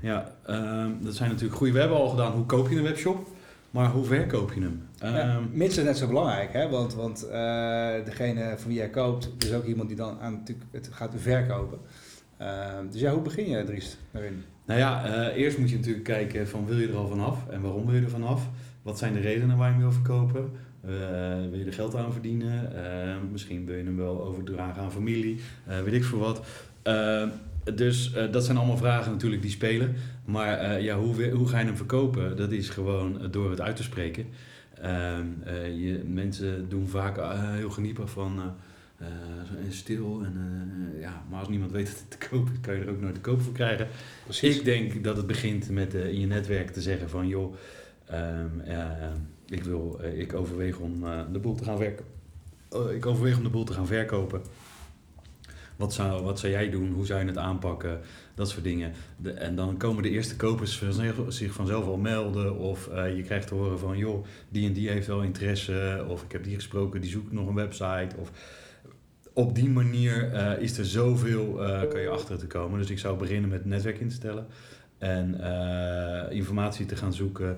Ja, uh, dat zijn natuurlijk goede. We hebben al gedaan hoe koop je een webshop, maar hoe verkoop je hem? Uh, ja, mits is net zo belangrijk, hè? want, want uh, degene van wie jij koopt, is ook iemand die dan aan, natuurlijk het gaat verkopen. Ehm, dus ja, hoe begin je, Dries, daarin? Nou ja, eh, eerst moet je natuurlijk kijken van wil je er al vanaf en waarom wil je er vanaf? Wat zijn de redenen waar je hem wil verkopen? Uh, wil je er geld aan verdienen? Uh, misschien wil je hem wel overdragen aan familie, uh, weet ik veel wat. Dus uh, dat zijn allemaal vragen natuurlijk die spelen. Maar uh, ja, hoe, hoe ga je hem verkopen? Dat is gewoon door het uit te spreken. Uh, je, mensen doen vaak heel geniepig van stil. En, ja, maar als niemand weet dat het te koop is, kan je er ook nooit te koop voor krijgen. Precies. Ik denk dat het begint met in je netwerk te zeggen van joh, ehm, ik, wil, ik overweeg om de boel te gaan verkopen. ik overweeg om de boel te gaan verkopen. Wat zou, wat zou jij doen? Hoe zou je het aanpakken? Dat soort dingen. De, en dan komen de eerste kopers zich vanzelf al melden. Of uh, je krijgt te horen van, joh, die en die heeft wel interesse. Of ik heb die gesproken, die zoekt nog een website. Of op die manier uh, is er zoveel, uh, kan je achter te komen. Dus ik zou beginnen met netwerk in te stellen. En informatie te gaan zoeken.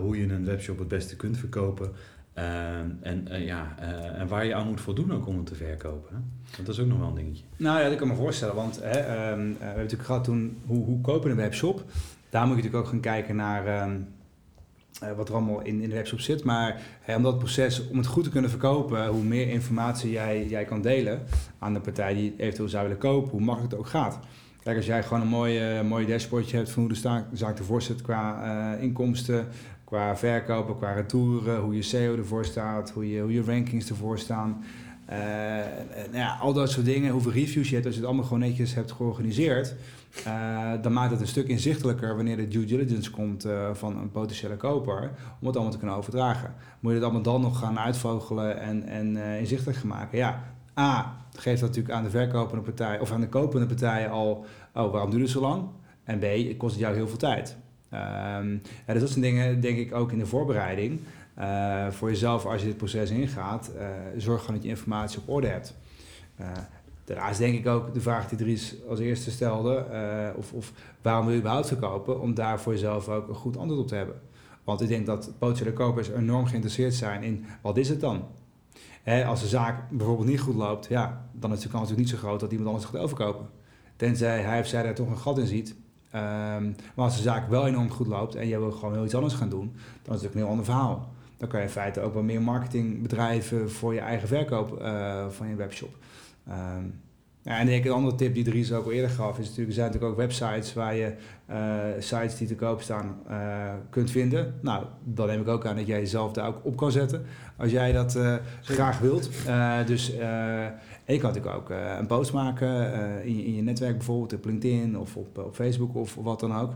hoe je een webshop het beste kunt verkopen. Uh, en, uh, ja, uh, en waar je aan moet voldoen ook om het te verkopen. Want dat is ook nog wel een dingetje. Nou ja, dat kan me voorstellen. Want hè, um, we hebben natuurlijk gehad toen, hoe, hoe kopen een webshop? Daar moet je natuurlijk ook gaan kijken naar um, wat er allemaal in, in de webshop zit. Maar hè, om dat proces, om het goed te kunnen verkopen, hoe meer informatie jij, jij kan delen aan de partij die eventueel zou willen kopen, hoe makkelijk het ook gaat. Kijk, als jij gewoon een mooie, mooie dashboardje hebt van hoe de zaak ervoor zit qua inkomsten, qua verkopen, qua retouren, hoe je SEO ervoor staat, hoe je, hoe je rankings ervoor staan. Uh, nou ja, al dat soort dingen, hoeveel reviews je hebt, als je het allemaal gewoon netjes hebt georganiseerd, uh, dan maakt het een stuk inzichtelijker wanneer de due diligence komt uh, van een potentiële koper, om het allemaal te kunnen overdragen. Moet je het allemaal dan nog gaan uitvogelen en, en inzichtelijk maken? Ja, A, geeft dat natuurlijk aan de verkopende partij of aan de kopende partij al, oh, waarom duurt het zo lang? En B, het kost het jou heel veel tijd. Um, ja, dus dat dingen, denk ik, ook in de voorbereiding. Uh, voor jezelf, als je dit proces ingaat, uh, zorg gewoon dat je informatie op orde hebt. Uh, daarnaast denk ik ook de vraag die Dries als eerste stelde, of, of waarom wil je überhaupt verkopen, om daar voor jezelf ook een goed antwoord op te hebben. Want ik denk dat potentiële kopers enorm geïnteresseerd zijn in wat is het dan? Hè, als de zaak bijvoorbeeld niet goed loopt, ja, dan is de kans natuurlijk niet zo groot dat iemand anders gaat overkopen. Tenzij hij of zij daar toch een gat in ziet Um, maar als de zaak wel enorm goed loopt en je wil gewoon heel iets anders gaan doen, dan is het ook een heel ander verhaal. Dan kan je in feite ook wel meer marketing bedrijven voor je eigen verkoop uh, van je webshop. Um, ja, en denk een andere tip die Dries ook al eerder gaf, is natuurlijk, er zijn natuurlijk ook websites waar je uh, sites die te koop staan uh, kunt vinden. Nou, dan neem ik ook aan dat jij jezelf daar ook op kan zetten, als jij dat uh, graag wilt. dus je kan natuurlijk ook een post maken in je, in, je, netwerk, bijvoorbeeld op LinkedIn of op, op Facebook of, of wat dan ook.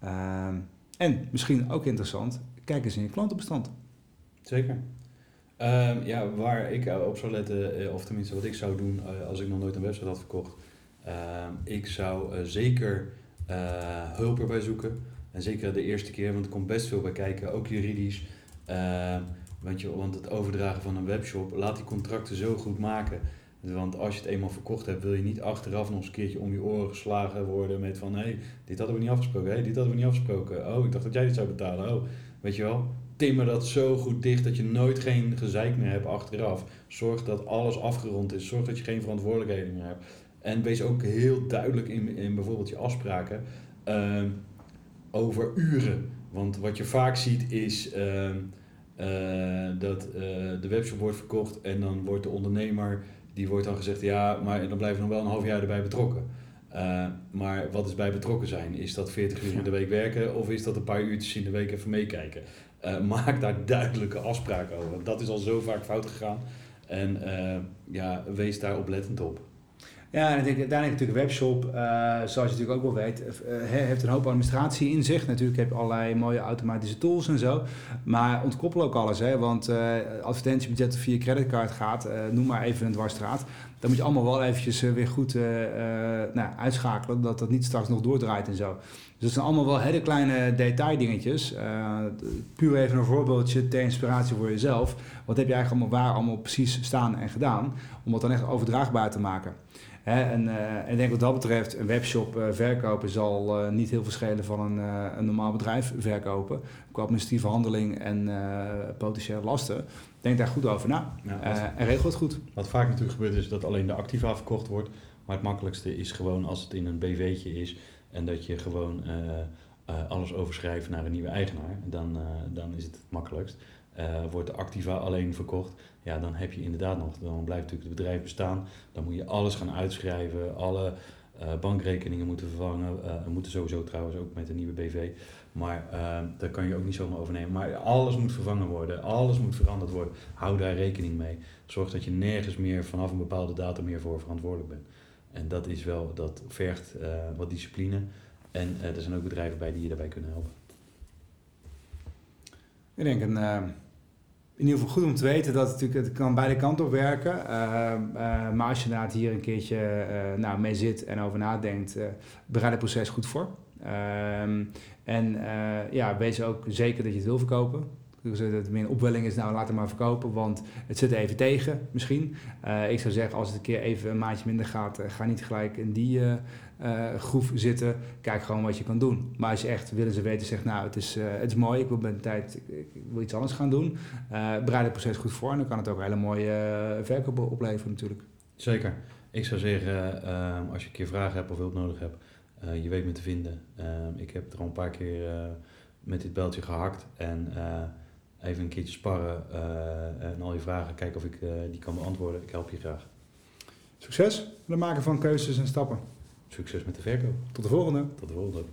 Ehm, en misschien ook interessant, kijk eens in je klantenbestand. Zeker. Um, ja, waar ik op zou letten, of tenminste wat ik zou doen uh, als ik nog nooit een website had verkocht. Uh, ik zou zeker hulp erbij zoeken. En zeker de eerste keer, want er komt best veel bij kijken, ook juridisch. want, je, want het overdragen van een webshop, laat die contracten zo goed maken Want als je het eenmaal verkocht hebt, wil je niet achteraf nog eens een keertje om je oren geslagen worden met van hé, hey, dit hadden we niet afgesproken, hey, dit hadden we niet afgesproken. Oh, ik dacht dat jij dit zou betalen. Oh, weet je wel, timmer dat zo goed dicht dat je nooit geen gezeik meer hebt achteraf. Zorg dat alles afgerond is. Zorg dat je geen verantwoordelijkheden meer hebt. En wees ook heel duidelijk in, in bijvoorbeeld je afspraken uh, over uren. Want wat je vaak ziet is uh, uh, dat uh, de webshop wordt verkocht en dan wordt de ondernemer, die wordt dan gezegd, ja, maar dan blijven we nog wel een half jaar erbij betrokken. Uh, maar wat is bij betrokken zijn? Is dat 40 uur in de week werken of is dat een paar uurtjes in de week even meekijken? Uh, maak daar duidelijke afspraken over. Dat is al zo vaak fout gegaan. En uh, ja, wees daar oplettend op. Ja, en denk uiteindelijk natuurlijk een webshop, uh, zoals je natuurlijk ook wel weet, heeft een hoop administratie in zich. Natuurlijk heb je allerlei mooie automatische tools en zo. Maar ontkoppel ook alles, hè? want advertentiebudget via creditcard gaat, noem maar even een dwarsstraat. Dan moet je allemaal wel eventjes weer goed nou, uitschakelen, dat dat niet straks nog doordraait en zo. Dus dat zijn allemaal wel hele kleine detaildingetjes. Uh, puur even een voorbeeldje ter inspiratie voor jezelf. Wat heb je eigenlijk allemaal waar allemaal precies staan en gedaan? Om dat dan echt overdraagbaar te maken. Hè, en, uh, en ik denk wat dat betreft, een webshop uh, verkopen zal niet heel verschillen van een, een normaal bedrijf verkopen. Qua administratieve handeling en potentiële lasten. Denk daar goed over na ja, en regel het goed. Wat vaak natuurlijk gebeurt is dat alleen de activa verkocht wordt. Maar het makkelijkste is gewoon als het in een BV'tje is en dat je gewoon uh, uh, alles overschrijft naar een nieuwe eigenaar, dan, uh, dan is het het makkelijkst. wordt de Activa alleen verkocht, ja, dan heb je inderdaad nog, dan blijft natuurlijk het bedrijf bestaan. Dan moet je alles gaan uitschrijven, alle bankrekeningen moeten vervangen, moeten sowieso trouwens ook met een nieuwe BV. Maar daar kan je ook niet zomaar overnemen. Maar alles moet vervangen worden, alles moet veranderd worden. Hou daar rekening mee. Zorg dat je nergens meer vanaf een bepaalde datum meer voor verantwoordelijk bent. En dat is wel, dat vergt uh, wat discipline. En uh, er zijn ook bedrijven bij die je daarbij kunnen helpen. Ik denk uh, in ieder geval goed om te weten dat het natuurlijk het kan beide kanten op werken. maar als je inderdaad hier een keertje nou, mee zit en over nadenkt, bereid het proces goed voor. Ehm, en ja, wees ook zeker dat je het wil verkopen. Dat meer een opwelling is, nou laat het maar verkopen, want het zit even tegen misschien. Uh, ik zou zeggen, als het een keer even een maandje minder gaat, uh, ga niet gelijk in die uh, groef zitten. Kijk gewoon wat je kan doen. Maar als je echt willen ze weten, zegt nou het is, het is mooi, ik wil bij de tijd, wil iets anders gaan doen. bereid het proces goed voor en dan kan het ook een hele mooie verkoop opleveren natuurlijk. Zeker. Ik zou zeggen, als je een keer vragen hebt of hulp nodig hebt, je weet me te vinden. ik heb er al een paar keer met dit beltje gehakt en even een keertje sparren uh, en al je vragen, kijken of ik uh, die kan beantwoorden. Ik help je graag. Succes met het maken van keuzes en stappen. Succes met de verkoop. Tot de volgende. Tot de volgende.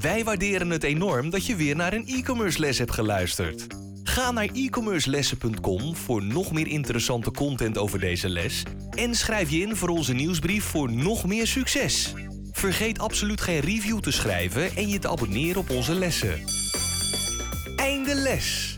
Wij waarderen het enorm dat je weer naar een e-commerce les hebt geluisterd. Ga naar e-commercelessen.com voor nog meer interessante content over deze les en schrijf je in voor onze nieuwsbrief voor nog meer succes. Vergeet absoluut geen review te schrijven en je te abonneren op onze lessen. Einde les.